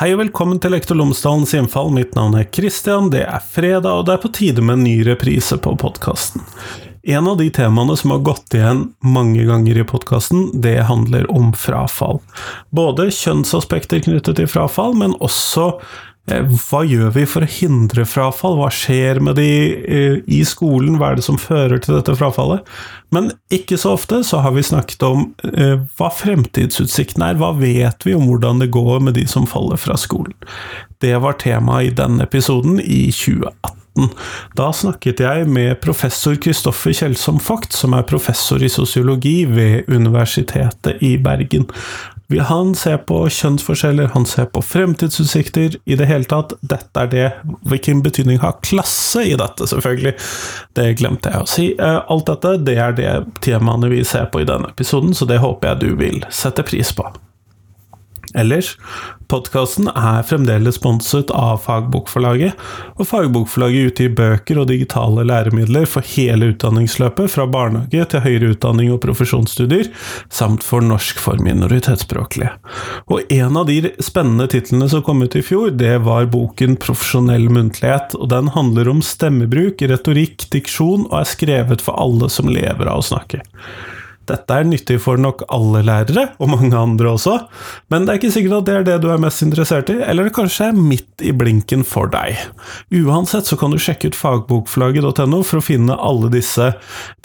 Hei og velkommen til Lektor Lomsdalens hjemfall. Mitt navn er Christian. Det er fredag, og det er på tide med en ny reprise på podkasten. En av de temaene som har gått igjen mange ganger i podkasten, det handler om frafall. Både kjønnsaspekter knyttet til frafall, men også hva gjør vi for å hindre frafall? Hva skjer med de eh, i skolen? Hva er det som fører til dette frafallet? Men ikke så ofte så har vi snakket om eh, hva fremtidsutsiktene er. Hva vet vi om hvordan det går med de som faller fra skolen? Det var temaet i denne episoden i 2018. Da snakket jeg med professor Kristoffer Kjeldsom Vogt, som er professor i sosiologi ved Universitetet i Bergen. Han ser på kjønnsforskjeller, han ser på fremtidsutsikter. I det hele tatt, dette er det Hvilken betydning har klasse i dette, selvfølgelig? Det glemte jeg å si. Eh, alt dette, det er det temaene vi ser på i denne episoden, så det håper jeg du vil sette pris på. Ellers, podkasten er fremdeles sponset av Fagbokforlaget, og Fagbokforlaget utgir bøker og digitale læremidler for hele utdanningsløpet, fra barnehage til høyere utdanning og profesjonsstudier, samt for norsk for minoritetsspråklige. Og en av de spennende titlene som kom ut i fjor, det var boken Profesjonell muntlighet, og den handler om stemmebruk, retorikk, diksjon, og er skrevet for alle som lever av å snakke. Dette er nyttig for nok alle lærere, og mange andre også, men det er ikke sikkert at det er det du er mest interessert i, eller det kanskje er midt i blinken for deg. Uansett så kan du sjekke ut fagbokflagget.no for å finne alle disse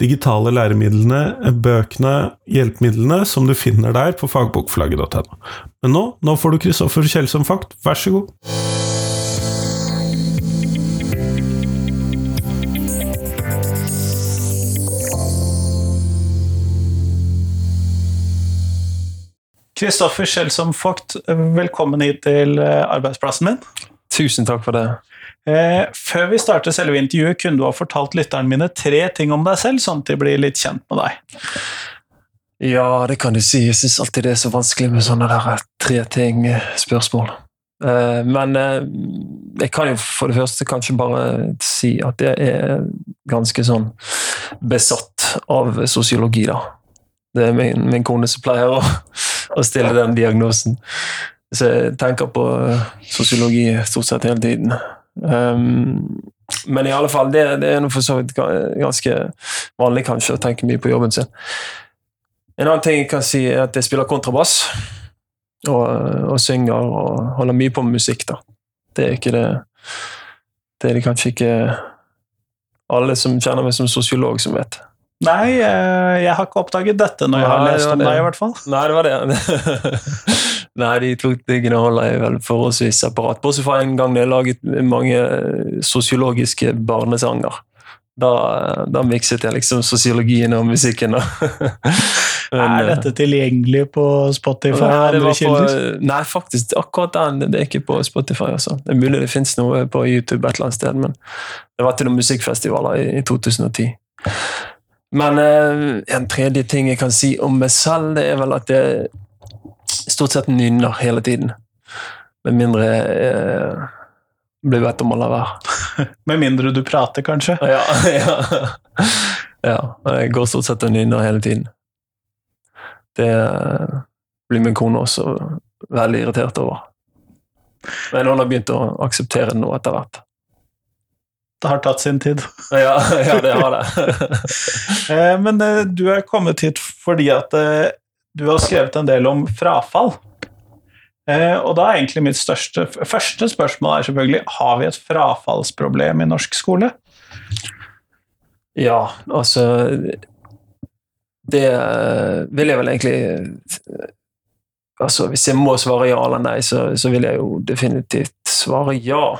digitale læremidlene, bøkene, hjelpemidlene som du finner der på fagbokflagget.no. Men nå, nå får du Kristoffer Kjellsom Fakt, vær så god. Kristoffer Skjelsom Vogt, velkommen hit til eh, arbeidsplassen min. Tusen takk for det. Eh, før vi starter selve intervjuet, kunne du ha fortalt lytterne mine tre ting om deg selv, sånn at de blir litt kjent med deg? Ja, det kan du si. Jeg syns alltid det er så vanskelig med sånne der eh, tre ting-spørsmål. Men jeg kan jo for det første kanskje bare si at jeg er ganske sånn besatt av sosiologi, da. Det er min, min kone som pleier å å stille den diagnosen. Så jeg tenker på sosiologi stort sett hele tiden. Um, men i alle fall, det, det er for så vidt ganske vanlig kanskje å tenke mye på jobben sin. En annen ting jeg kan si, er at jeg spiller kontrabass. Og, og synger og holder mye på med musikk. da. Det er ikke det Det er det kanskje ikke alle som kjenner meg som sosiolog, som vet. Nei, eh, jeg har ikke oppdaget dette når jeg har lest om deg, i hvert fall. Nei, det var det. Nei, de to tingene holder jeg vel forholdsvis separat. Bortsett fra en gang jeg laget mange eh, sosiologiske barnesanger. Da, da mikset jeg liksom sosiologien og musikken. Men, er dette tilgjengelig på Spotify og andre kilder? Nei, faktisk, akkurat den det er ikke på Spotify. Også. Det er mulig det fins noe på YouTube et eller annet sted, men det var til noen musikkfestivaler i, i 2010. Men eh, en tredje ting jeg kan si om meg selv, det er vel at jeg stort sett nynner hele tiden. Med mindre jeg eh, blir bedt om å la være. Med mindre du prater, kanskje? Ja. ja. ja jeg går stort sett og nynner hele tiden. Det eh, blir min kone også veldig irritert over. Men hun har begynt å akseptere det nå etter hvert det har tatt sin tid. Ja, ja det har det. Eh, men eh, du er kommet hit fordi at eh, du har skrevet en del om frafall. Og da er egentlig mitt største, første spørsmål er selvfølgelig har vi et frafallsproblem i norsk skole? Ja, altså Det vil jeg vel egentlig Altså, hvis jeg må svare ja eller nei, så, så vil jeg jo definitivt svare ja.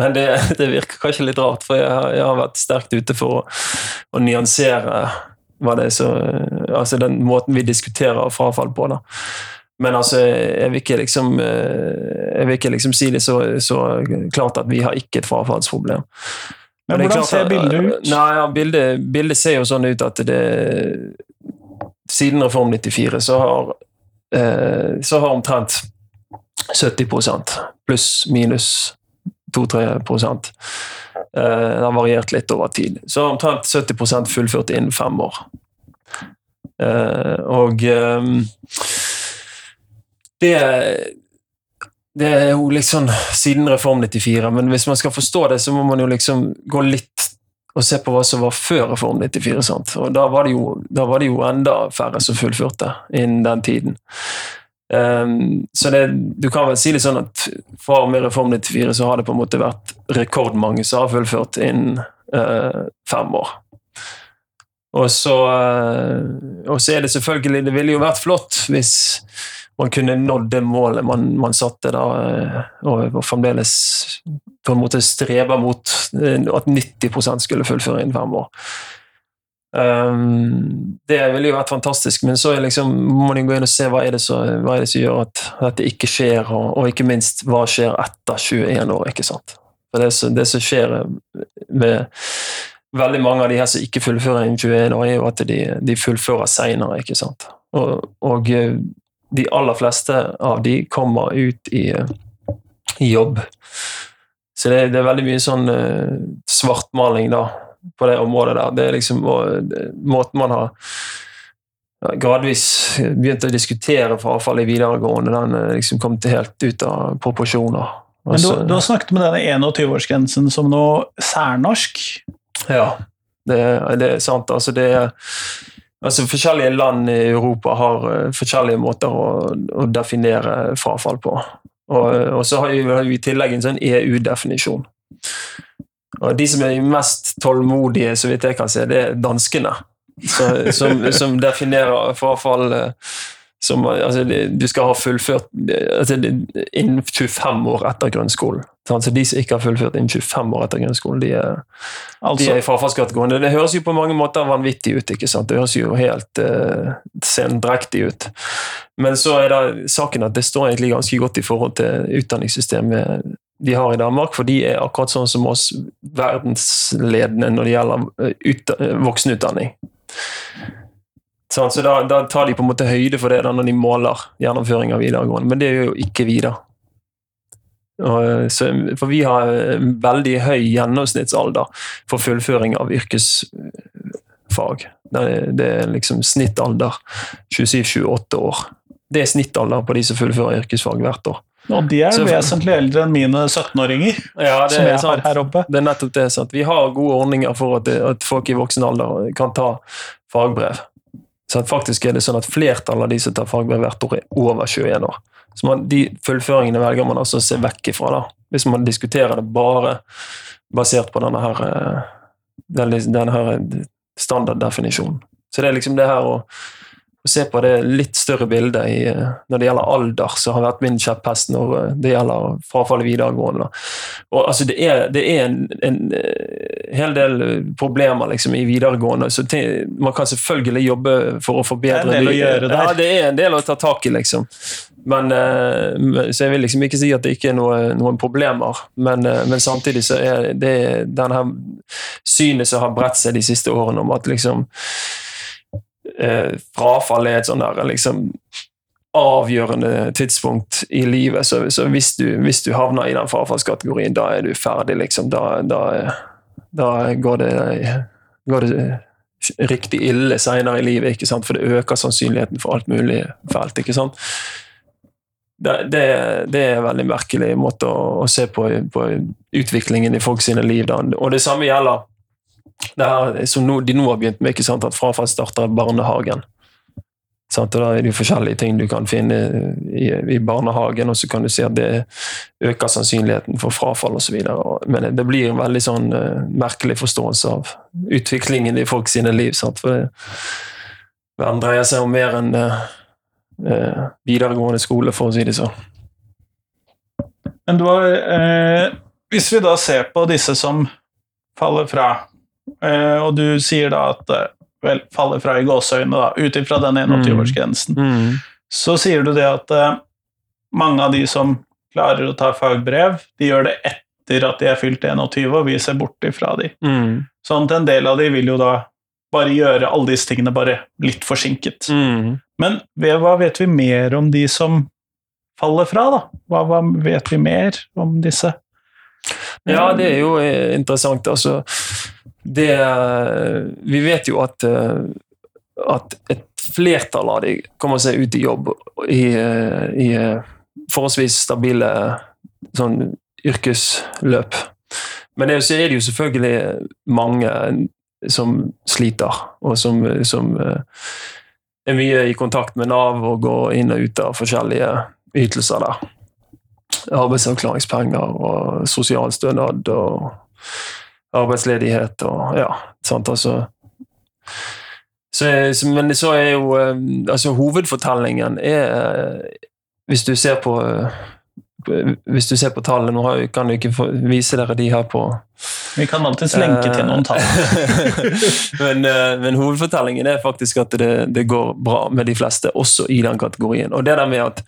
Men det, det, virker kanskje litt rart, for jeg, jeg har vært sterkt ute for å, å nyansere er så, altså den måten vi diskuterer frafall på. da. Men altså, jeg vil ikke liksom, jeg vil ikke liksom si det så, så, klart at vi har ikke et frafallsproblem. Men, Men hvordan ser bildet ut? Nei, ja, bildet, bildet, ser jo sånn ut at det Siden Reform 94 så har, eh, så har omtrent 70% pluss minus 2-3 prosent. Eh, det har variert litt over tid. Så omtrent 70% fullført innen fem år. Eh, og ehm, det det er jo liksom siden Reform 94, men hvis man skal forstå det, så må man jo liksom gå litt og se på hva som var før Reform 94. Sant? Og da var, det jo, da var det jo enda færre som fullførte innen den tiden. Um, så det, du kan vel si det sånn at fra og med Reform 94 så har det på en måte vært rekordmange som har fullført innen uh, fem år. Og så, uh, og så er det selvfølgelig Det ville jo vært flott hvis man kunne nådd det målet man, man satte da, eh, og, og, fremdeles på en måte strebe mot at 90% skulle fullføre innen fem år. Um, det ville jo vært fantastisk, men så liksom, må man gå inn og se hva er så, hva er det som gjør at dette ikke skjer, og, og, ikke minst hva skjer etter 21 år. ikke sant? For Det, det som skjer med veldig mange av de her som ikke fullfører innen 21 år, er jo at de, de fullfører seinere. Og, og eh, de aller fleste av de kommer ut i, i jobb. Så det, det, er veldig mye sånn uh, svartmaling da, på det området der. Det er liksom måten man har gradvis begynt å diskutere frafall i videregående, den er liksom kommet helt ut av proporsjoner. Men du, du har snakket med denne 21-årsgrensen som noe særnorsk? Ja, det, det er sant. Altså det er Altså, forskjellige land i Europa har uh, forskjellige måter å, å, definere frafall på. Og, og så har vi, har vi, i tillegg en sånn EU-definisjon. Og De som er mest tålmodige, så vidt jeg kan se, det er danskene. Så, som, som, definerer frafall uh, som altså, Du skal ha fullført altså, innen 25 år etter grunnskolen. Så de som ikke har fullført innen 25 år etter grunnskolen, de er, altså, de er i frafallskategorien. Det høres jo på mange måter vanvittig ut. ikke sant? Det høres jo helt uh, sendrektig ut. Men så er det saken at det står egentlig ganske godt i forhold til utdanningssystemet de har i Danmark, for de er akkurat sånn som oss verdensledende når det gjelder eh, ut, voksenutdanning. Sånn, så da, da, tar de på en måte høyde for det da, når de måler gjennomføring av videregående, men det er jo ikke vi, da. Så, for vi har veldig høy gjennomsnittsalder for fullføring av yrkesfag. Det det er liksom snittalder 27-28 år. Det er snittalder på de som fullfører yrkesfag hvert år. Og de er så, vesentlig eldre enn mine 17-åringer. Ja, som jeg har her oppe. Det er nettopp det. Sant? Vi har gode ordninger for at, at folk i voksen alder kan ta fagbrev. Så faktisk er det sånn at Flertallet av de som tar fagbrev hvert år, er over 21 år. Så man, De fullføringene velger man altså å se vekk ifra, da. hvis man diskuterer det bare basert på denne her, eh, denne her standarddefinisjonen. Så det er liksom det her å se på det litt større bildet i, eh, når det gjelder alder, som har vært min kjepphest når eh, det gjelder frafall i videregående. Og, altså, det, er, det er en, en, eh, hel del problemer liksom, i videregående, så ting, man kan selvfølgelig jobbe for å forbedre Det er en del å gjøre der. Ja, det er en del å ta tak i, liksom. Men, så jeg vil liksom ikke si at det ikke er noe, noen problemer, men, men, samtidig så er det denne synet som har bredt seg de siste årene om at liksom eh, frafall er et sånn der liksom avgjørende tidspunkt i livet. Så, så hvis, du, hvis, du, havner i den frafallskategorien, da er du ferdig, liksom. Da, da, da går, det, går det riktig ille seinere i livet, ikke sant? for det øker sannsynligheten for alt mulig fælt. ikke sant? Det, det, det, er en veldig merkelig måte å, å se på, på, utviklingen i folk sine liv. Da. Og det samme gjelder det her som no, de nå har begynt med, ikke sant, at frafall starter i barnehagen. Sant? Og Da er det jo forskjellige ting du kan finne i, i barnehagen, og så kan du se at det øker sannsynligheten for frafall osv. Men det blir en veldig sånn uh, merkelig forståelse av utviklingen i folk sine liv. Sant? For verden dreier seg om mer enn uh, uh, videregående skole, for å si det sånn. Men du har, hvis vi da ser på disse som faller fra og du sier da at det vel, faller fra i gåseøynene, da, ut ifra den 21-årsgrensen, mm. mm. så sier du det at uh, mange av de som klarer å ta fagbrev, de gjør det etter at de er fylt 21, og vi ser bort ifra de. Mm. Sånn at en del av de vil jo da bare gjøre alle disse tingene bare litt forsinket. Mm. Men hva vet vi mer om de som faller fra, da? Hva, hva vet vi mer om disse? Ja, det er jo interessant. Altså det Vi vet jo at, eh, at et flertall av de kommer seg ut i jobb i, eh, i, forholdsvis stabile sånn yrkesløp. Men det, så er det jo selvfølgelig mange som sliter, og som, som eh, er mye i kontakt med Nav og går inn og ut av forskjellige ytelser der. Arbeidsavklaringspenger og sosialstønad og arbeidsledighet og ja, sant, altså så, men så er jo eh, altså Hovedfortellingen er Hvis du ser på hvis du ser på tallene Nå kan du ikke vise dere de her på Vi kan alltids lenke til noen tall. men, eh, men, hovedfortellingen er faktisk at det, det, går bra med de fleste, også i den kategorien. Og det der med at,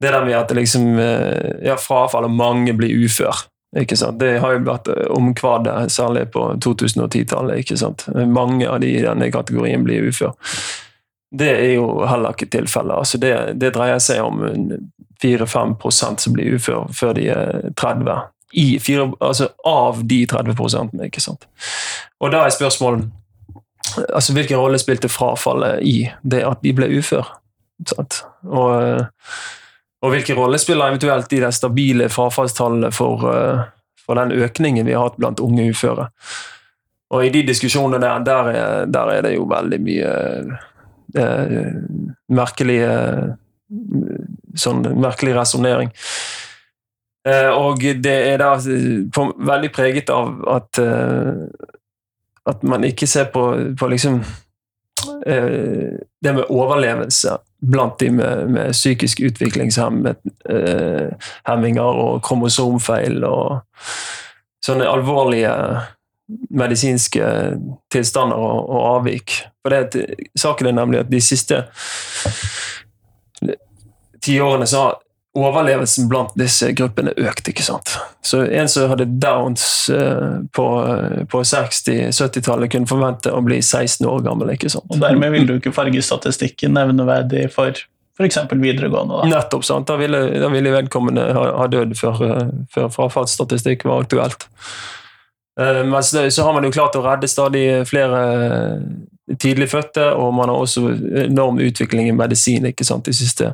det der med at liksom, eh, ja, frafall og mange blir ufør ikke sant? Det har jo vært eh, omkvadet, særlig på 2010-tallet. ikke sant? Mange av de i denne kategorien blir ufør. Det er jo heller ikke tilfellet. Altså det, det, dreier seg om 4-5% som blir ufør før de er 30. I fire, altså av de 30% ikke sant. Og da er spørsmålet altså Hvilken rolle spilte frafallet i det at de ble ufør? Og, og, hvilken rolle spiller eventuelt de stabile frafallstallene for, for, den økningen vi har hatt blant unge uføre? Og i de diskusjonene der, der er, der er det jo veldig mye eh, merkelige sånn merkelig resonnering. Eh, og det er da på, veldig preget av at uh, at man ikke ser på, på liksom det med overlevelse blant de med, med psykisk utviklingshemminger uh, og kromosomfeil og sånne alvorlige medisinske tilstander og, og avvik. For det, Saken er nemlig at de siste tiårene så har overlevelsen blant disse gruppene økte. ikke sant? Så en som hadde downs uh, på, på 60-70-tallet, kunne forvente å bli 16 år gammel. ikke sant? Og dermed vil du ikke farge statistikken nevneverdig for f.eks. videregående? da. Nettopp. sant? Da ville, da ville vedkommende ha, ha dødd før, før frafallsstatistikk var aktuelt. Men så, så har man jo klart å redde stadig flere tidlig fødte, og man har også enorm utvikling i medisin ikke sant, de siste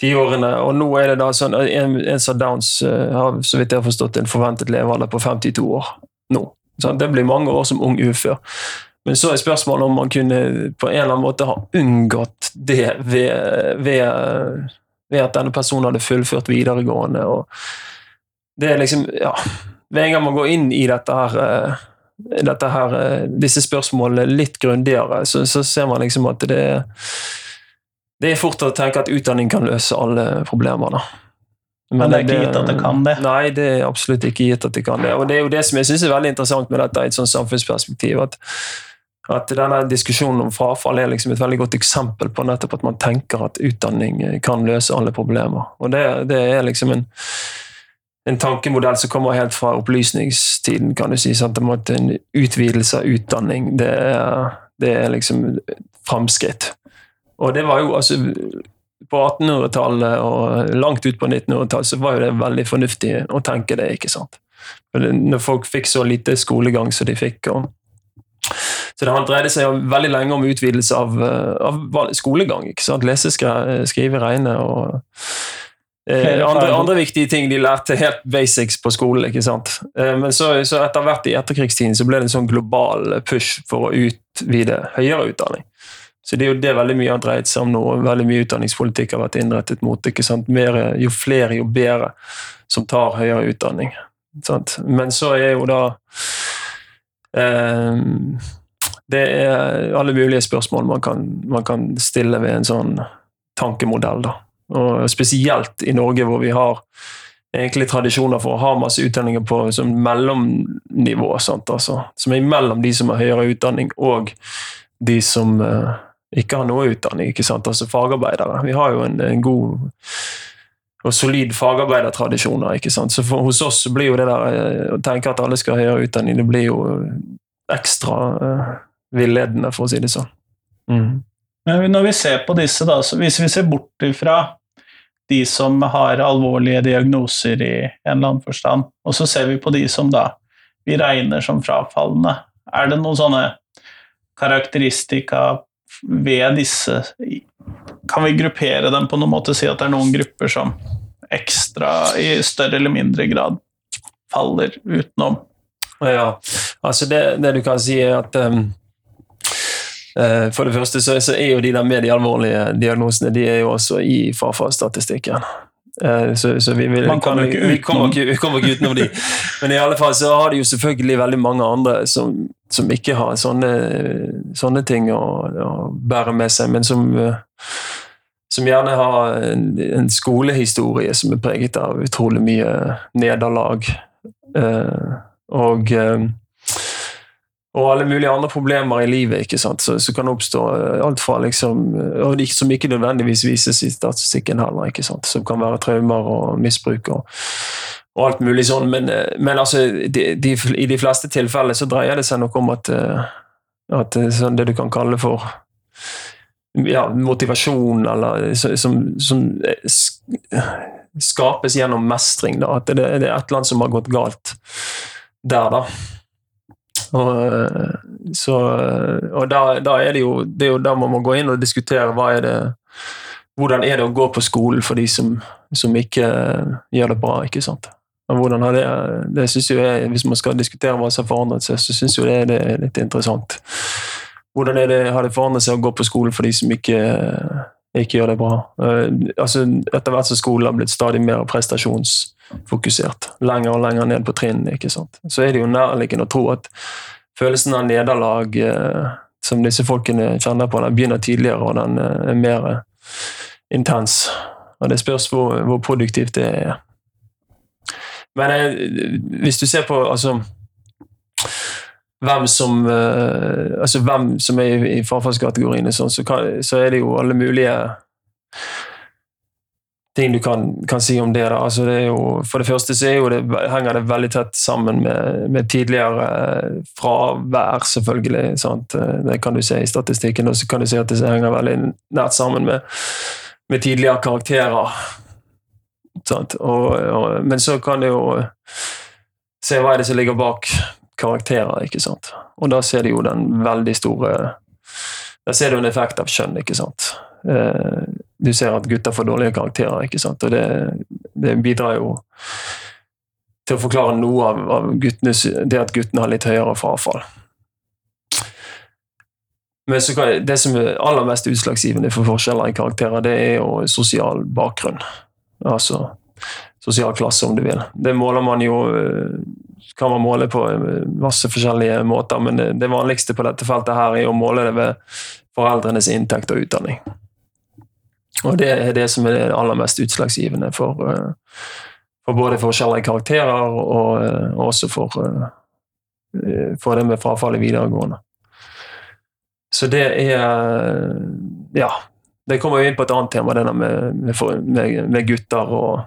tiårene. Og nå er det da sånn En, en som Downs uh, har så vidt jeg har forstått en forventet levealder på 52 år nå. Sånn, det blir mange år som ung ufør. Men så er spørsmålet om man kunne på en eller annen måte ha unngått det ved, ved, ved at denne personen hadde fullført videregående. og det er liksom, ja, Ved en gang man går inn i dette her dette her, eh, disse spørsmålene litt grundigere, så, så, ser man liksom at det, det er fort å tenke at utdanning kan løse alle problemer. da. Men det er ikke gitt at det kan det? Nei, det er absolutt ikke gitt at det kan det. Og det er jo det som jeg syns er veldig interessant med dette i et sånt samfunnsperspektiv. at at denne diskusjonen om frafall er liksom et veldig godt eksempel på nettopp at man tenker at utdanning kan løse alle problemer. Og det, det er liksom en, en tankemodell som kommer helt fra opplysningstiden, kan du si. Sant? En utvidelse av utdanning, det er, det er liksom framskritt. Og det var jo altså På 1800-tallet og langt ut på 1900-tallet så var jo det veldig fornuftig å tenke det, ikke sant. Når folk fikk så lite skolegang som de fikk. og så det dreide seg veldig lenge om utvidelse av, av skolegang. ikke sant? Lese, skrive, regne og Eh, andre, andre, viktige ting de lærte helt basics på skolen. ikke sant? Eh, men så, så, etter hvert i etterkrigstiden så ble det en sånn global push for å utvide høyere utdanning. Så det er jo det veldig mye har dreid seg om nå. Veldig mye utdanningspolitikk har vært innrettet mot. ikke sant? Mer, jo flere, jo bedre som tar høyere utdanning. Sant? Men så er jo da eh, Det er alle mulige spørsmål man kan, man kan stille ved en sånn tankemodell. da. Og spesielt i Norge, hvor vi har egentlig tradisjoner for å ha masse utdanninger på som mellomnivå. Sant, altså. Som er mellom de som har høyere utdanning, og de som uh, ikke har noe utdanning. ikke sant, altså Fagarbeidere. Vi har jo en, en god og solid fagarbeidertradisjoner. ikke sant, så for, Hos oss blir jo det der uh, å tenke at alle skal ha høyere utdanning, det blir jo ekstra uh, villedende, for å si det sånn. Mm. Men når vi ser på disse, da, så hvis vi ser bort ifra de som har alvorlige diagnoser i en eller annen forstand, og så ser vi på de som da vi regner som frafallende, er det noen sånne karakteristika ved disse Kan vi gruppere dem på noen måte? Si at det er noen grupper som ekstra, i større eller mindre grad, faller utenom? Ja, altså det, det du kan si er at um, uh, For det første så, så, er jo de der med de alvorlige diagnosene de er jo også i farfarsstatistikken. Uh, så, så vi, vil, Man kommer ikke vi, kommer utenom. ikke, vi kommer ikke utenom de. Men i alle fall så har de jo selvfølgelig veldig mange andre som, som ikke har sånne, sånne ting å, å bære med seg, men som uh, som gjerne har en, en skolehistorie som er preget av utrolig mye nederlag. Eh, og, eh, og alle mulige andre problemer i livet ikke sant? Så, så kan oppstå eh, alt fra liksom, og Som ikke nødvendigvis vises i statistikken heller, ikke sant? som kan være traumer og misbruk. og og alt mulig sånn, men, eh, men altså, de, de, i de fleste tilfeller så dreier det seg nok om at, eh, at er sånn det du kan kalle for ja, motivasjon, eller som, som skapes gjennom mestring. Da. At det, det er et eller annet som har gått galt der, da. Og, eh, så, og da, da er det jo det er jo der man må gå inn og diskutere hva er det hvordan er det å gå på skolen for de som, som ikke gjør det bra. ikke sant? Det, det synes jeg, Hvis man skal diskutere hva som har forandret seg, så syns jeg det, er litt interessant. Hvordan det, har det forandret seg å gå på skolen for de som ikke, ikke gjør det bra? Eh, altså, etter hvert som skolen har blitt stadig mer prestasjonsfokusert, lenger og lenger ned på trinnene, så er det jo nærliggende å tro at følelsen av nederlag eh, som disse folkene kjenner på, den begynner tidligere, og den eh, er mer intens. Og det spørs hvor, hvor produktivt det er. Men jeg, hvis du ser på altså, hvem som uh, altså hvem som er i, i frafallskategoriene, sånn, så, så er det jo alle mulige ting du kan, kan si om det. Altså, det jo, for det første så det, henger det veldig tett sammen med, med tidligere eh, fravær, selvfølgelig. Sant? Eh, Det kan du se i statistikken, og så kan du se at det henger veldig nært sammen med, med tidligere karakterer. Og, og, men så kan du jo se hva er det som ligger bak karakterer, ikke sant. Og da ser du jo den veldig store Da ser du en effekt av kjønn, ikke sant. Eh, Du ser at gutter får dårlige karakterer, ikke sant. Og det, det bidrar jo til å forklare noe av, av guttene, det at guttene har litt høyere frafall. Men kan, det som er aller mest utslagsgivende for forskjeller i karakterer, det er jo sosial bakgrunn. Altså sosial klasse, om du vil. Det måler man jo eh, kan man måle på eh, masse forskjellige måter, men det, vanligste på dette feltet her er å måle det ved foreldrenes inntekt og utdanning. Og det er det som er det aller mest utslagsgivende for, eh, for både forskjellige karakterer og, og også for, for det med frafall i videregående. Så det er Ja. Det kommer jo inn på et annet tema, det der med, med, med, med gutter og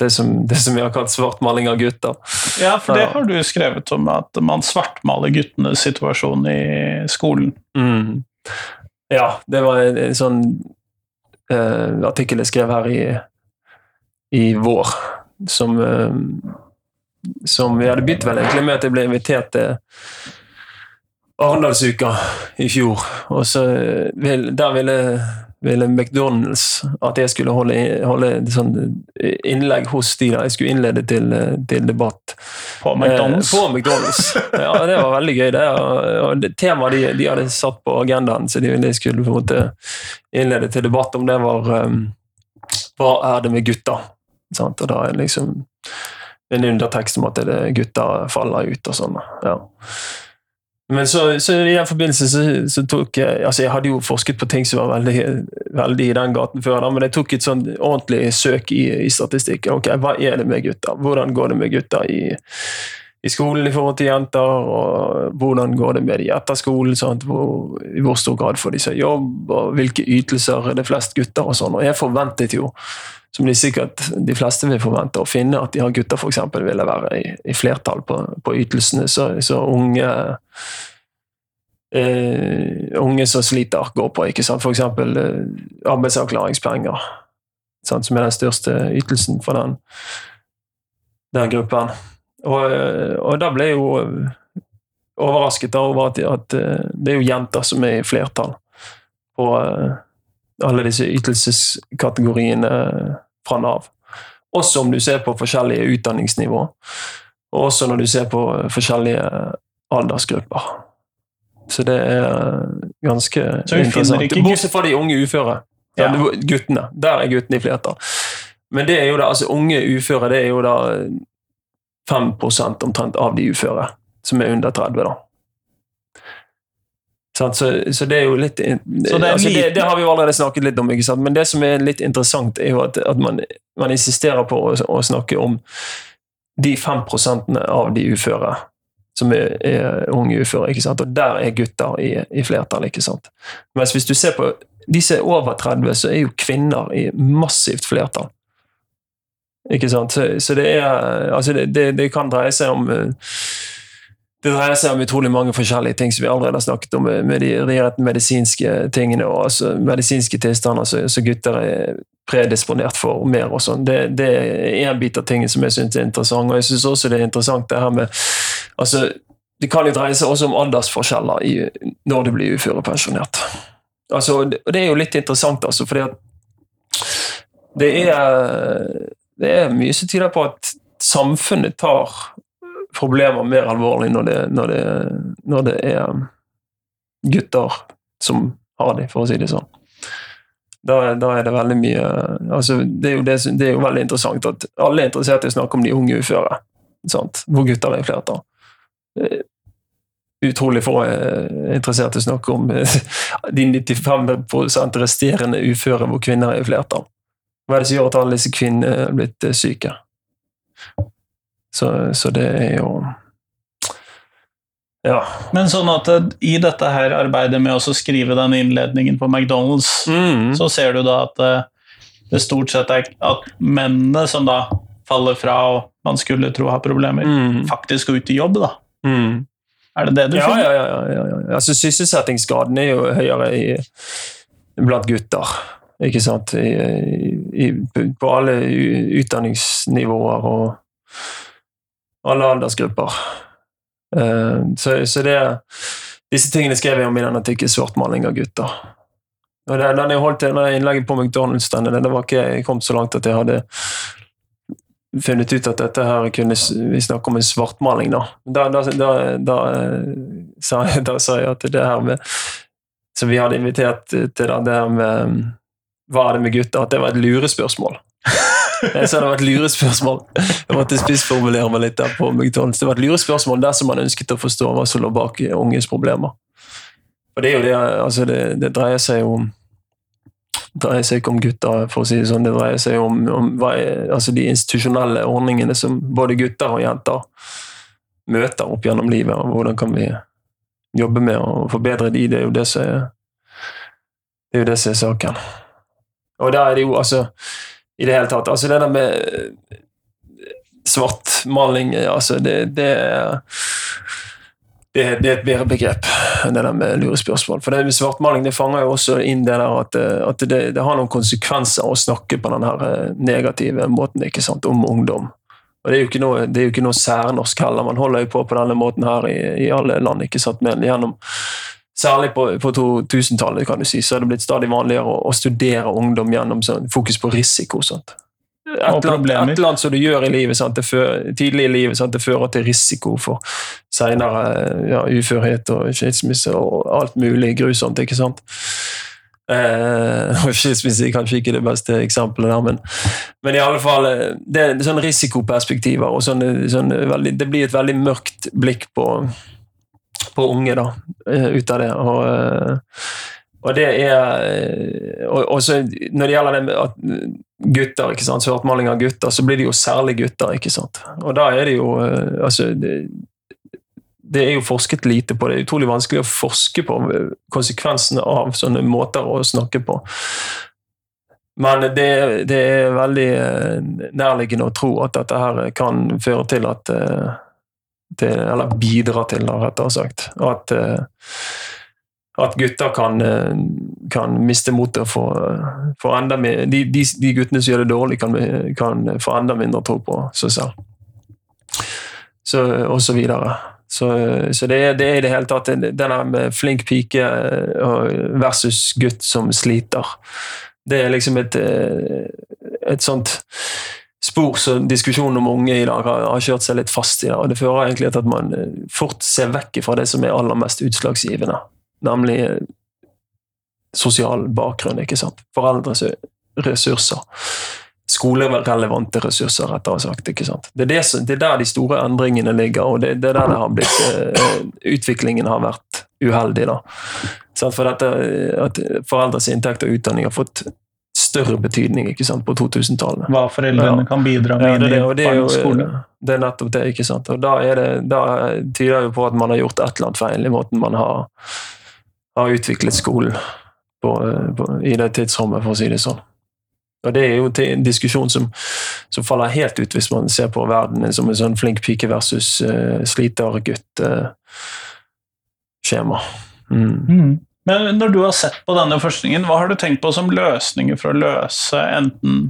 det som, det som vi har kalt svartmaling av gutter. Ja, for det har du skrevet om, at man svartmaler guttenes situasjon i skolen. Mm. Ja, det var en, en sånn uh, artikkel jeg skrev her i, i vår, som uh, som jeg hadde begynt vel egentlig med at jeg ble invitert til Arendalsuka i fjor. Og så vil, der ville, ville McDonald's at jeg skulle holde, holde sånn innlegg hos de da. Jeg skulle innlede til, eh, til debatt. På McDonald's. Eh, på McDonald's. Ja, det var veldig gøy. det. Og, det Temaet de, de hadde satt på agendaen, så de, de skulle på en måte innlede til debatt om det var um, Hva er det med gutter? Sant? Og da er liksom en undertekst om at det er gutter faller ut og sånn. Ja. Men så, så i den forbindelse så, så tok jeg altså Jeg hadde jo forsket på ting som var veldig, veldig i den gaten før, da, men jeg tok et sånn ordentlig søk i, i statistikken. Ok, Hva er det med gutter? Hvordan går det med gutter i, i skolen i forhold til jenter? og Hvordan går det med de etter skolen? Sant? Hvor, I hvor stor grad får de seg jobb? og Hvilke ytelser er det flest gutter? Og sånn, og jeg forventet jo, som de sikkert de fleste vil forvente, å finne at de har gutter eksempel ville være i, i flertall på, på ytelsene. Så, så unge eh, unge som sliter, går på. ikke sant? For eksempel eh, arbeidsavklaringspenger, sant? som er den største ytelsen for den, den gruppen. Og, eh, og da ble jeg jo overrasket over at, at det er jo jenter som er i flertall på, eh, alle disse ytelseskategoriene fra Nav. Også om du ser på forskjellige utdanningsnivå, og også når du ser på forskjellige aldersgrupper. Så det er ganske interessant. Bortsett fra de unge uføre. Ja. Ja. Guttene. Der er guttene i flertall. Men det er jo da, altså unge uføre det er jo da 5% omtrent av de uføre som er under 30. da. Så, så det er jo litt altså det, det har vi jo allerede snakket litt om, ikke sant? men det som er litt interessant, er jo at, at man, man insisterer på å, å snakke om de 5% av de uføre som er, er unge uføre. ikke sant? Og der er gutter i, i flertall. ikke sant? Mens hvis du ser på de som er over 30, så er jo kvinner i massivt flertall. Ikke sant? Så, så det er Altså, det, det, det kan dreie seg om eh, det dreier seg om utrolig mange forskjellige ting som vi allerede har snakket om, med de rett medisinske tingene og altså medisinske tilstander som altså gutter er predisponert for mer og sånn. Det, det er en bit av tingen som jeg syns er interessant. Og jeg synes også det er interessant det her med altså, Det kan jo dreie seg også om aldersforskjeller i, når du blir uførepensjonert. Altså, det er jo litt interessant, altså, fordi at det er, det er mye som tyder på at samfunnet tar problemer mer alvorlig når det, når det, når det er gutter som har de, for å si det sånn. Da, da er det veldig mye altså det, er det, det er jo veldig interessant at alle er interessert i å snakke om de unge uføre, sant? hvor gutter er i flertall. Eh, Utrolig få er interessert i å snakke om eh, de 95 resterende uføre hvor kvinner er i flertall. Hva er det som gjør at alle disse kvinnene er blitt eh, syke? Så, så det er jo Ja. Men sånn at eh, i dette her arbeidet med å skrive den innledningen på McDonald's, Mm. så ser du da at eh, det stort sett er at mennene som da faller fra og man skulle tro har problemer, Mm. faktisk går ut i jobb, da. Mm. Er det det du Ja, finner? ja, ja, ja, ja, ja. Altså, sysselsettingsgraden er jo høyere i, blant gutter. Ikke sant? I, i, på alle utdanningsnivåer og alle aldersgrupper. Eh, så, så det Disse tingene skrev jeg om i den artikkelen 'Svartmaling av gutter'. Og det, den jeg holdt det innlegget på McDonald's, den, det var ikke jeg kom så langt at jeg hadde funnet ut at dette her kunne vi snakke om en svartmaling, da. Da, da, da, sa, jeg, da sa jeg at det her med Som vi hadde invitert til, det her med Hva er det med gutter? At det var et lurespørsmål. Jeg sa det var et lurespørsmål. Jeg måtte spissformulere meg litt der på McDonald's. Det var et lurespørsmål dersom man ønsket å forstå hva som lå bak unges problemer. Og det er jo det, altså det, det dreier seg jo om det dreier seg ikke om gutter, for å si det sånn. Det dreier seg om, om er, altså de institusjonelle ordningene som både gutter og jenter møter opp gjennom livet, og hvordan kan vi jobbe med å forbedre de. Det er jo det som er, det er, jo det som er saken. Og der er det jo altså I det hele tatt Altså, det der med svartmaling, altså, det, det det, det er et bedre begrep enn det der med lurespørsmål. For det med svartmaling det fanger jo også inn det der at, eh, at det, det har noen konsekvenser å snakke på den eh, negative måten ikke sant, om ungdom. Og Det er jo ikke noe, jo ikke noe særnorsk heller. Man holder jo på på denne måten her i, i alle land. ikke sant, men gjennom Særlig på, på 2000-tallet kan du si, så er det blitt stadig vanligere å, å studere ungdom gjennom sånn, fokus på risiko. Sant? Et, eller annet- et eller annet som du gjør i livet, sant? Det før, tidlig i livet, sant? det fører til risiko for senere ja, uførhet og skilsmisse og alt mulig grusomt, ikke sant? Eh, skilsmisse er kanskje ikke det beste eksempelet der, men, men i alle fall eh, det er sånne risikoperspektiver og sånne, sånne veldig, Det blir et veldig mørkt blikk på, på unge da, eh, ut av det. Og, eh, og det er eh, og, så Når det gjelder det at gutter, ikke sant, svartmaling av gutter, så blir det jo særlig gutter. ikke sant? Og da er det jo altså det, det er jo forsket lite på. Det er utrolig vanskelig å forske på konsekvensene av sånne måter å snakke på. Men det, det er veldig nærliggende å tro at dette her kan føre til at til, Eller bidra til, da, rettere sagt. At, eh, at gutter kan, eh, kan miste motet og få, få enda mer de, de, de guttene som gjør det dårlig, kan, kan få enda mindre tro på seg selv. Så, og så videre. Så, så det, er, det er i det hele tatt denne med flink pike eh, versus gutt som sliter. Det er liksom et, eh, et sånt spor som diskusjonen om unge i dag har, har kjørt seg litt fast i. Og Det fører egentlig til at man eh, fort ser vekk fra det som er aller mest utslagsgivende, nemlig sosial bakgrunn. ikke sant? Foreldres ressurser. Skolerelevante ressurser, rettere sagt. ikke sant? Det er, det, det er, der de store endringene ligger, og det, det er der det har blitt, eh, utviklingen har vært uheldig. da. For dette, at Foreldres inntekt og utdanning har fått større betydning ikke sant, på 2000-tallet. Hva foreldrene ja. kan bidra med ja, det, det, det, jo, skole. Det er nettopp det. ikke sant? Og Da, det, da tyder det på at man har gjort et eller annet feil i måten man har, har utviklet skolen på, på, i det tidsrommet, for å si det sånn. Og Det er jo en diskusjon som, som, faller helt ut hvis man ser på verden som en sånn flink pike versus uh, sliter gutt-skjema. Uh, mm. mm. Men når du har sett på denne forskningen, hva har du tenkt på som løsninger for å løse enten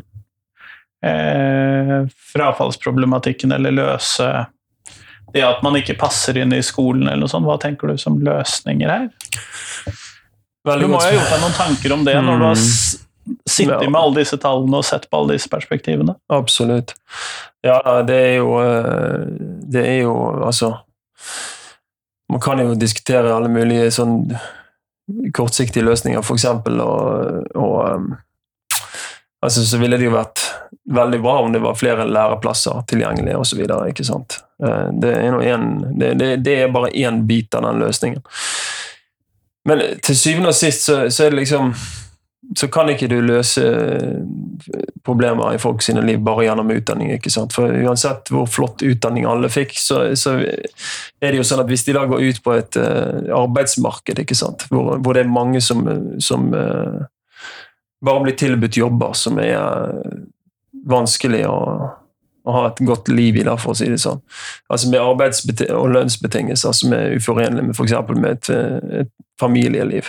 eh, frafallsproblematikken eller løse det at man ikke passer inn i skolen, eller noe sånt. Hva tenker du som løsninger her? Veldig du må jo ha gjort deg noen tanker om det mm. når du har sittet med alle disse tallene og sett på alle disse perspektivene? Absolutt. Ja, det er jo eh, Det er jo altså Man kan jo diskutere alle mulige sånn kortsiktige løsninger, f.eks. Og, og um, altså, så ville det jo vært veldig bra om det var flere læreplasser tilgjengelig osv. Eh, det, det, det, det er bare én bit av den løsningen. Men til syvende og sist så, så er det liksom så kan ikke du løse problemer i folk sine liv bare gjennom utdanning. ikke sant? For Uansett hvor flott utdanning alle fikk, så, så er det jo sånn at hvis de da går ut på et uh, arbeidsmarked ikke sant? Hvor, hvor, det er mange som, som uh, bare blir tilbudt jobber som er uh, vanskelig å, å, ha et godt liv i, da, for å si det sånn. Altså Med arbeids- og lønnsbetingelser som er uforenlige med f.eks. med et, et familieliv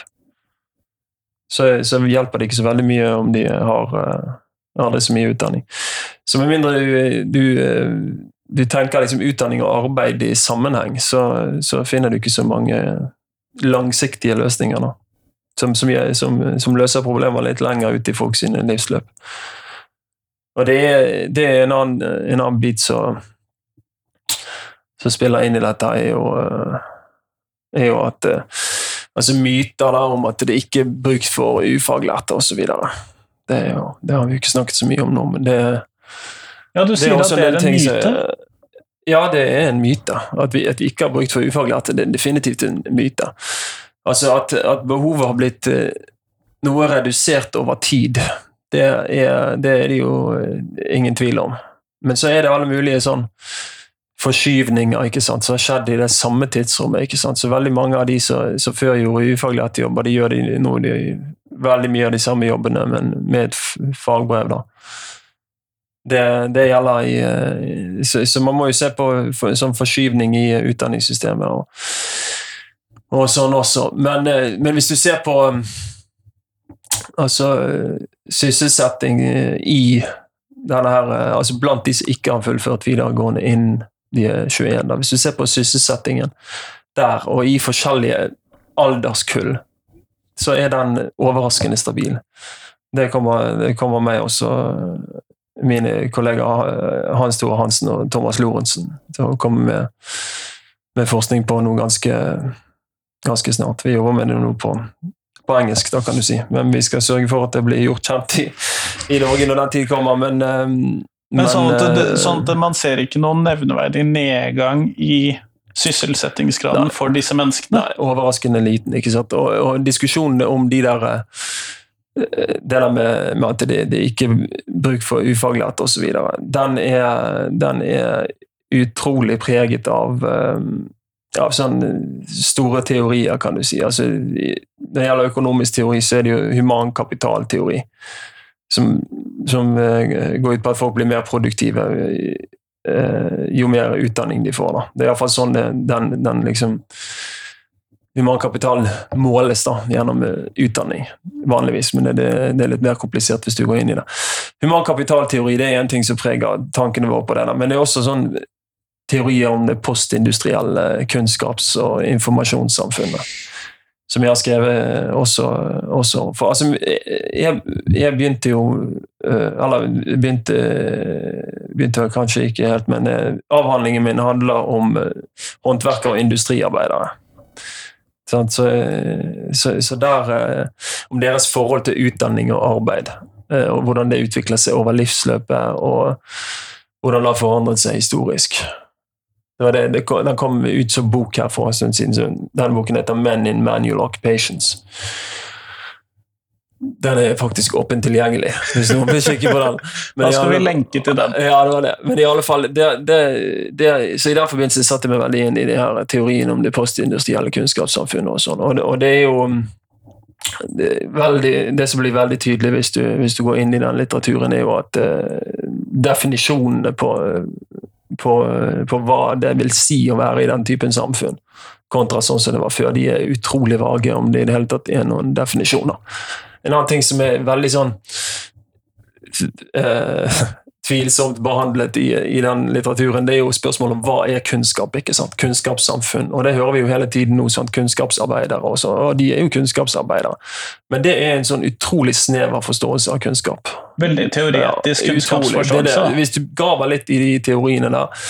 så, så, hjelper det ikke så veldig mye om de har uh, aldri så mye utdanning. Så med mindre du, du, eh, du tenker liksom utdanning og arbeid i sammenheng, så, så, finner du ikke så mange langsiktige løsninger da. Som, som, som løser problemer litt lenger ut i folks livsløp. Og det er, det er en, annen, en, annen, bit som spiller inn i dette, er jo, eh, er jo at altså myter da, om at det ikke er brukt for ufaglærte osv. Det, det har vi ikke snakket så mye om nå, men det Ja, du sier at det er en myte? Som, ja, det er en myte. At vi, at vi, ikke har brukt for ufaglærte, det er definitivt en myte. Altså at, at behovet har blitt eh, noe redusert over tid, det er, det er det jo eh, ingen tvil om. Men så er det alle mulige sånn forskyvninger ikke sant, som har skjedd i det samme tidsrommet. ikke sant, Så veldig mange av de som, som før gjorde ufaglærte jobber, de gjør de nå de, veldig mye av de samme jobbene, men med et fagbrev. da. Det, det gjelder i eh, så, så, man må jo se på for, sånn forskyvning i utdanningssystemet og, og sånn også. Men, eh, men, hvis du ser på altså sysselsetting i denne her, altså blant de som ikke har fullført videregående innen de er 21. Da. Hvis du ser på sysselsettingen der, og i forskjellige alderskull, så er den overraskende stabil. Det kommer, det kommer meg også mine kollegaer Hans Tore Hansen og Thomas Lorentzen til å komme med, med forskning på noe ganske, ganske, snart. Vi jobber med det nå på, på, engelsk, da kan du si. Men vi skal sørge for at det blir gjort kjent i, i Norge når den tid kommer. Men, eh, men, sånn, at det, eh, sånn, at man ser ikke noen nevneverdig nedgang i sysselsettingsgraden nei, for disse menneskene? Nei, overraskende liten. ikke sant? Og, og diskusjonene om de der eh, det der med, med at det, det ikke er bruk for ufaglærte osv., den, er, den er utrolig preget av eh, av sånne store teorier, kan du si. Altså, når det gjelder økonomisk teori, så er det jo humankapitalteori som, som uh, går ut på at folk blir mer produktive uh, jo mer utdanning de får. Da. Det er iallfall sånn det, den, den liksom Humankapital måles da, gjennom uh, utdanning, vanligvis, men det, det, er litt mer komplisert hvis du går inn i det. Humankapitalteori det er en ting som preger tankene våre på det, da. men det er også sånn teorier om det postindustrielle kunnskaps- og informasjonssamfunnet. Som jeg har skrevet også, også for. Altså, jeg, jeg begynte jo eh, Eller begynte, begynte kanskje ikke helt, men eh, avhandlingen min handler om eh, håndverkere og industriarbeidere. Så, så, så, der Om deres forhold til utdanning og arbeid. Og hvordan det utvikler seg over livsløpet, og hvordan det har forandret seg historisk. Det det, det, den kom ut som bok her for en stund siden. Den boken heter 'Men in Manual Occupations'. Den er faktisk åpent tilgjengelig, hvis noen vil kikke på den. Men da skal vi lenke til den. Ja, det var det. Men i alle fall, det, så I den forbindelse satte jeg meg veldig inn i de her teorien om det postindustrielle kunnskapssamfunnet. og sånn, og, og, det er jo det, veldig, det som blir veldig tydelig hvis du, hvis du, går inn i den litteraturen, er jo at uh, definisjonene på på, på, hva det vil si å være i den typen samfunn, kontra sånn som det var før. De er utrolig vage om det i det hele tatt er noen definisjoner. En annen ting som er veldig sånn eh, tvilsomt behandlet i, i, den litteraturen, det er jo spørsmålet om hva er kunnskap. ikke sant? Kunnskapssamfunn. Og det hører vi jo hele tiden nå. Sant? Kunnskapsarbeidere også, og de er jo kunnskapsarbeidere. Men det er en sånn utrolig snever forståelse av kunnskap. Veldig teoretisk ja, kunnskapsforståelse. Hvis du graver litt i de teoriene der,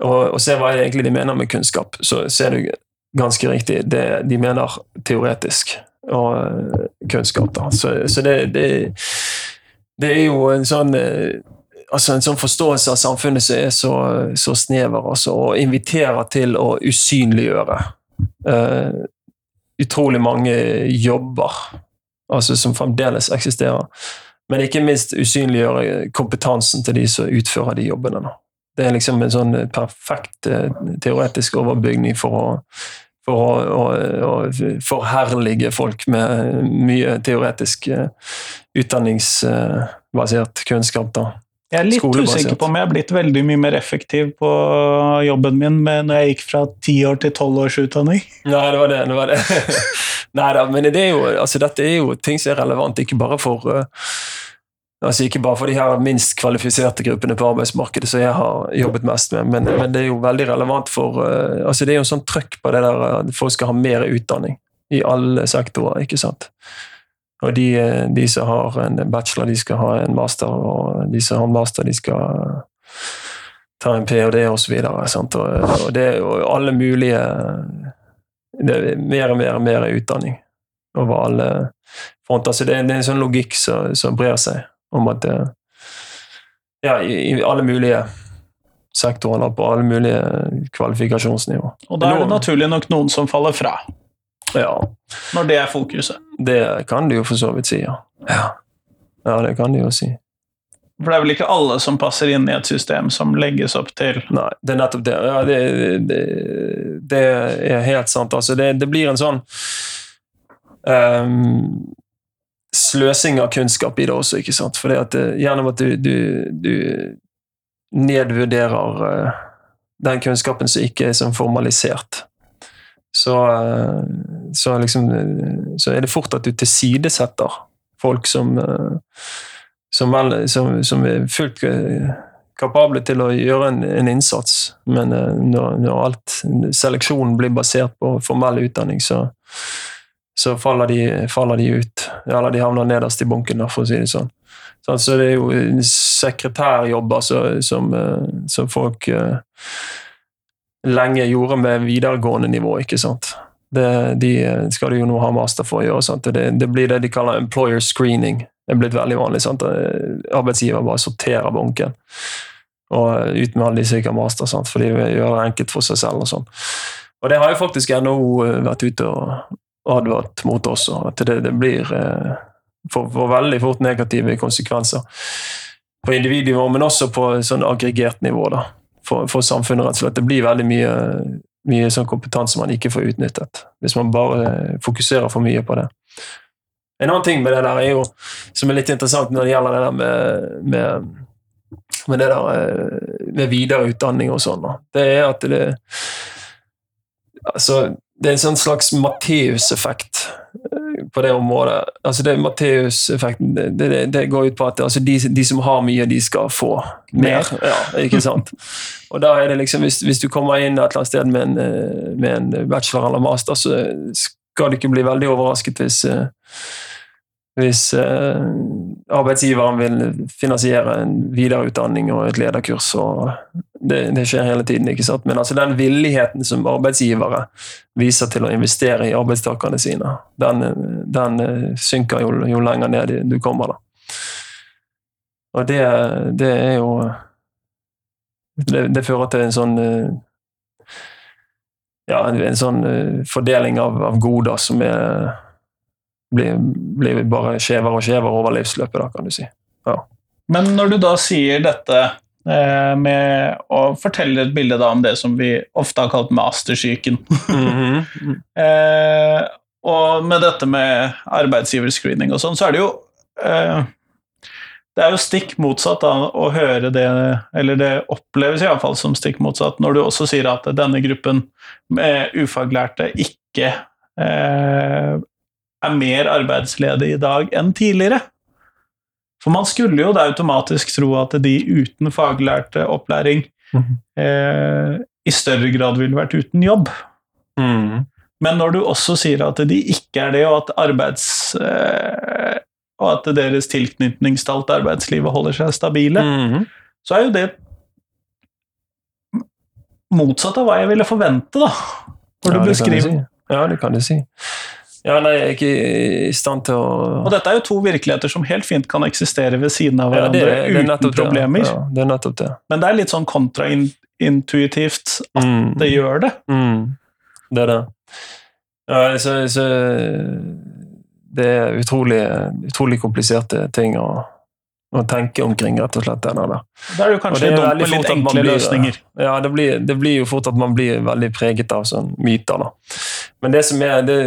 og, og ser hva egentlig de mener med kunnskap, så ser du ganske riktig det de mener teoretisk og uh, kunnskap. da. Så, så det, det, det er jo en sånn uh, altså en sånn forståelse av samfunnet som er så, så snever, altså, og inviterer til å usynliggjøre uh, utrolig mange jobber altså, som fremdeles eksisterer. Men ikke minst usynliggjøre kompetansen til de som utfører de jobbene. Da. Det er liksom en sånn perfekt uh, teoretisk overbygning for å, for å, å, å forherlige folk med mye teoretisk uh, utdanningsbasert kunnskap. da. Jeg er litt usikker på om jeg har blitt veldig mye mer effektiv på jobben min når jeg gikk fra ti år til tolv års utdanning. Nei, det var det. det, var det. Nei da, men det er jo, altså, dette er jo ting som er relevant, ikke bare for uh, altså Ikke bare for de her minst kvalifiserte gruppene på arbeidsmarkedet som jeg har jobbet mest med, men, men det er jo veldig relevant for uh, altså Det er jo en sånn trøkk på det der at folk skal ha mer utdanning i alle sektorer, ikke sant. Og de, de, som har en bachelor, de skal ha en master, og de som har en master, de skal ta en ph.d. osv. Og, og det er jo alle mulige det er Mer og mer og mer utdanning over alle fronter. Så det er, det er en sånn logikk som, som brer seg, om at det, ja, i, i alle mulige sektorer, på alle mulige kvalifikasjonsnivå. Og da er det naturlig nok noen som faller fra. Ja. Når det er fokuset. Det kan du jo for så vidt si, ja. ja. Ja, det kan du jo si. For det er vel ikke alle som passer inn i et system som legges opp til Nei, det er nettopp det. Ja, det, det, det er helt sant. Altså, det, det blir en sånn um, sløsing av kunnskap i det også, ikke sant. For eh, gjennom at du, du, du nedvurderer uh, den kunnskapen som ikke er sånn formalisert så, eh, så, liksom, så, er det fort at du tilsidesetter folk som, som, vel, som, som er fullt eh, kapable til å gjøre en, en innsats. Men når, når, alt seleksjonen blir basert på formell utdanning, så, så faller, de, faller, de, ut. Eller de havner nederst i bunken, for å si det sånn. Så det er jo sekretærjobber som folk lenge gjorde med videregående nivå. ikke sant? Det, de skal du jo nå ha master for å gjøre. sant? Det, det, blir det de kaller employer screening. Det er blitt veldig vanlig. sant? Arbeidsgiver bare sorterer bunken. Og ut med alle de som ikke har master, sant? for de gjør det enkelt for seg selv. Og sånn. Og det har jo faktisk NHO eh, vært ute og advart mot også, at det, det blir eh, for, for, veldig fort negative konsekvenser. På individnivå, men også på sånn aggregert nivå. da for, for, samfunnet. rett og slett. Det blir veldig mye, mye sånn kompetanse man ikke får utnyttet, hvis man bare fokuserer for mye på det. En annen ting med det der er jo, som er litt interessant når det gjelder det der med, med, med det der eh, med videreutdanning og sånn, det er at det altså, det er en sånn slags Matteus-effekt på det området. Altså det Matteus-effekten det, det, det går ut på at altså de, de som har mye, de skal få mer. Ja, ikke sant? Og da er det liksom, hvis, hvis du kommer inn et eller annet sted med en, eh, med en bachelor eller master, så skal du ikke bli veldig overrasket hvis eh, hvis eh, arbeidsgiveren vil finansiere en videreutdanning og et lederkurs. og det, det, skjer hele tiden. ikke sant? Men altså den villigheten som arbeidsgivere viser til å investere i arbeidstakerne sine, den, den synker jo, jo, lenger ned du kommer. da. Og det, det er jo det, det, fører til en sånn ja, en sånn fordeling av, av goder som er blir, blir bare skjevere og skjevere over livsløpet, da, kan du si. Ja. Men når du da sier dette eh, med å fortelle et bilde da om det som vi ofte har kalt mastersyken mm -hmm. eh, Og med dette med arbeidsgiverscreening og sånn, så er det jo eh, det er jo stikk motsatt da, å høre det, eller det oppleves iallfall som stikk motsatt, når du også sier at denne gruppen med ufaglærte ikke eh, er mer arbeidsledig i dag enn tidligere. For man skulle jo da automatisk tro at de uten faglærte opplæring mm. eh, i større grad ville vært uten jobb. Mm. Men når du også sier at de ikke er det, og at arbeids... Eh, og at deres tilknytningstalt arbeidslivet holder seg stabile, mm. så er jo det motsatt av hva jeg ville forvente, da. Når ja, du beskriver si. Ja, det kan du si. Ja, nei, jeg er ikke i stand til å Og dette er jo to virkeligheter som helt fint kan eksistere ved siden av hverandre ja, det, det uten problemer. Ja, det er nettopp det. Men det er litt sånn kontraintuitivt at mm. det gjør det. Mm. Det er det. Ja, så, så Det er utrolig, utrolig kompliserte ting å å tenke omkring, rett og slett. Det, der. det er jo kanskje dumt med litt enkle blir, løsninger. Ja, det blir, det blir, jo fort at man blir veldig preget av sånn myter. da. Men det som er, det,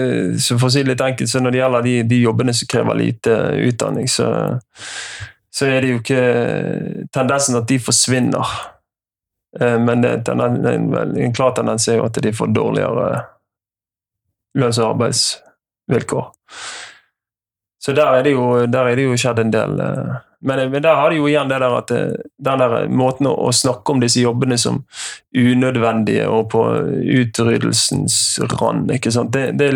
så for å si det litt enkelt, så når det gjelder de, de jobbene som krever lite utdanning, så, så, er det jo ikke tendensen at de forsvinner. Eh, men det, en, en klar tendens er jo at de får dårligere lønns- og arbeidsvilkår. Så der er det jo, der er det jo skjedd en del. Eh, men, men, der har de jo igjen det der at eh, den der måten å, snakke om disse jobbene som unødvendige og på utryddelsens rand ikke sant? Det, det,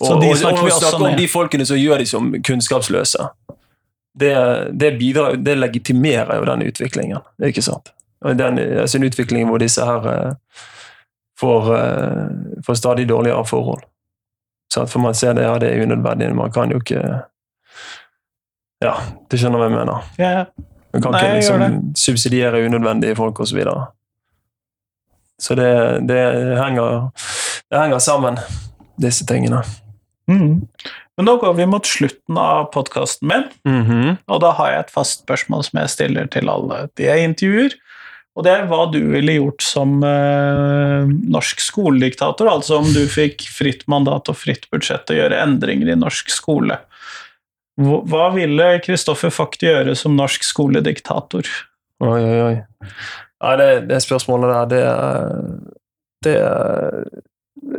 og, og, og, snakke om de folkene som gjør de som kunnskapsløse. Det, det, bidrar, det legitimerer jo den utviklingen. ikke sant? Den, altså en utvikling hvor disse her får, får, stadig dårligere forhold. Så for man ser det, ja, det er unødvendig. Man kan jo ikke ja, du skjønner hva jeg mener. Ja. Man kan Nei, ikke liksom subsidiere unødvendige folk osv. Så, videre. så det, det, henger, det henger sammen, disse tingene. Mm. Men nå går vi mot slutten av podkasten min, mm -hmm. og da har jeg et fast spørsmål som jeg stiller til alle de jeg intervjuer. Og det er hva du ville gjort som eh, norsk skolediktator, altså om du fikk fritt mandat og fritt budsjett til å gjøre endringer i norsk skole. Hva ville Kristoffer Fakt gjøre som norsk skolediktator? Oi, oi, oi. Ja, det, det spørsmålet der, det er, det er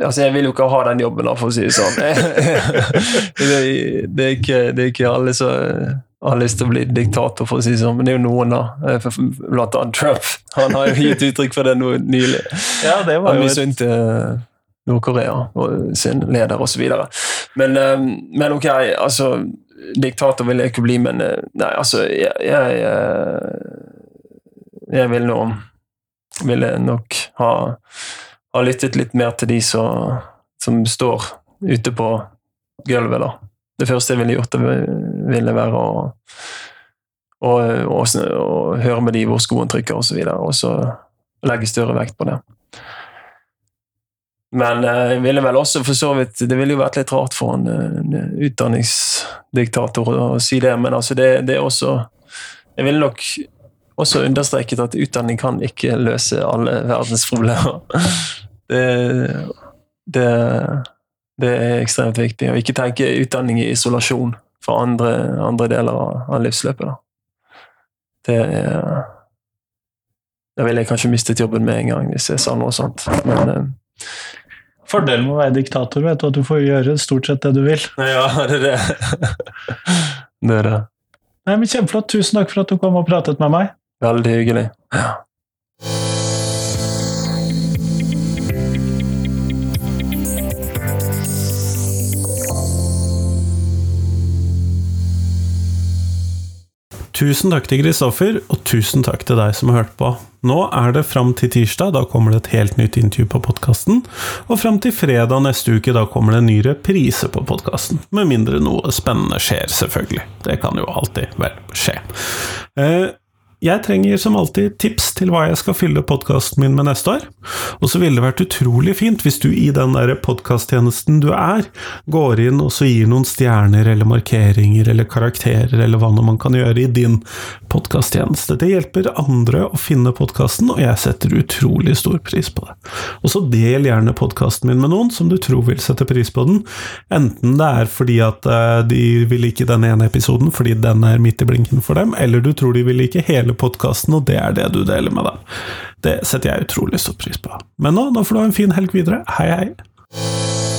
Altså, jeg vil jo ikke ha den jobben, da, for å si det sånn. det, det, er ikke, det, er ikke, alle som har lyst til å bli diktator, for å si det sånn, men det er jo noen, da. Eh, blant annet Trump. Han har jo gitt uttrykk for det nå nylig. Ja, det var jo et... misunte Nord-Korea og sin leder, osv. Men, eh, men ok, altså diktator vil jeg ikke bli, men eh, nei, altså Jeg, jeg, eh, jeg vil nå Ville nok ha, ha, lyttet litt mer til de som, som står ute på gulvet, da. Det første jeg ville gjort, ville være å, å, å, å høre med de hvor skoen trykker, osv., og så legge større vekt på det. Men eh, ville vel også for så vidt Det ville jo vært litt rart for en, en utdanningsdiktator å si det, men altså det, det, er også Jeg ville nok også understreket at utdanning kan ikke løse alle verdens problemer. Det, det, det er ekstremt viktig. å ikke tenke utdanning i isolasjon fra andre, andre deler av livsløpet. Da. Det er Da ville jeg kanskje mistet jobben med en gang hvis jeg sa noe sånt. Men eh, Fordelen med å være diktator vet du, at du får gjøre stort sett det du vil. Ja, det er det. det er det. Nei, men Kjempeflott. Tusen takk for at du kom og pratet med meg. Veldig hyggelig. Ja. Tusen takk til Kristoffer, og tusen takk til deg som har hørt på. Nå er det fram til tirsdag, da kommer det et helt nytt intervju på podkasten. Og fram til fredag neste uke, da kommer det en ny reprise på podkasten. Med mindre noe spennende skjer, selvfølgelig. Det kan jo alltid vel skje. Eh, jeg trenger som alltid tips til hva jeg skal fylle podkasten min med neste år. Og så ville det vært utrolig fint hvis du i den der podkasttjenesten du er, går inn og så gir noen stjerner eller markeringer eller karakterer eller hva nå man kan gjøre i din podkasttjeneste. Det hjelper andre å finne podkasten, og jeg setter utrolig stor pris på det. Og så del gjerne podkasten min med noen som du tror vil sette pris på den, enten det er fordi at eh, de vil like den ene episoden fordi den er midt i blinken for dem, eller du tror de vil like hele podkasten, og det er det du deler med dem. Det setter jeg utrolig stor pris på. Men nå, nå får du ha en fin helg videre. Hei, hei!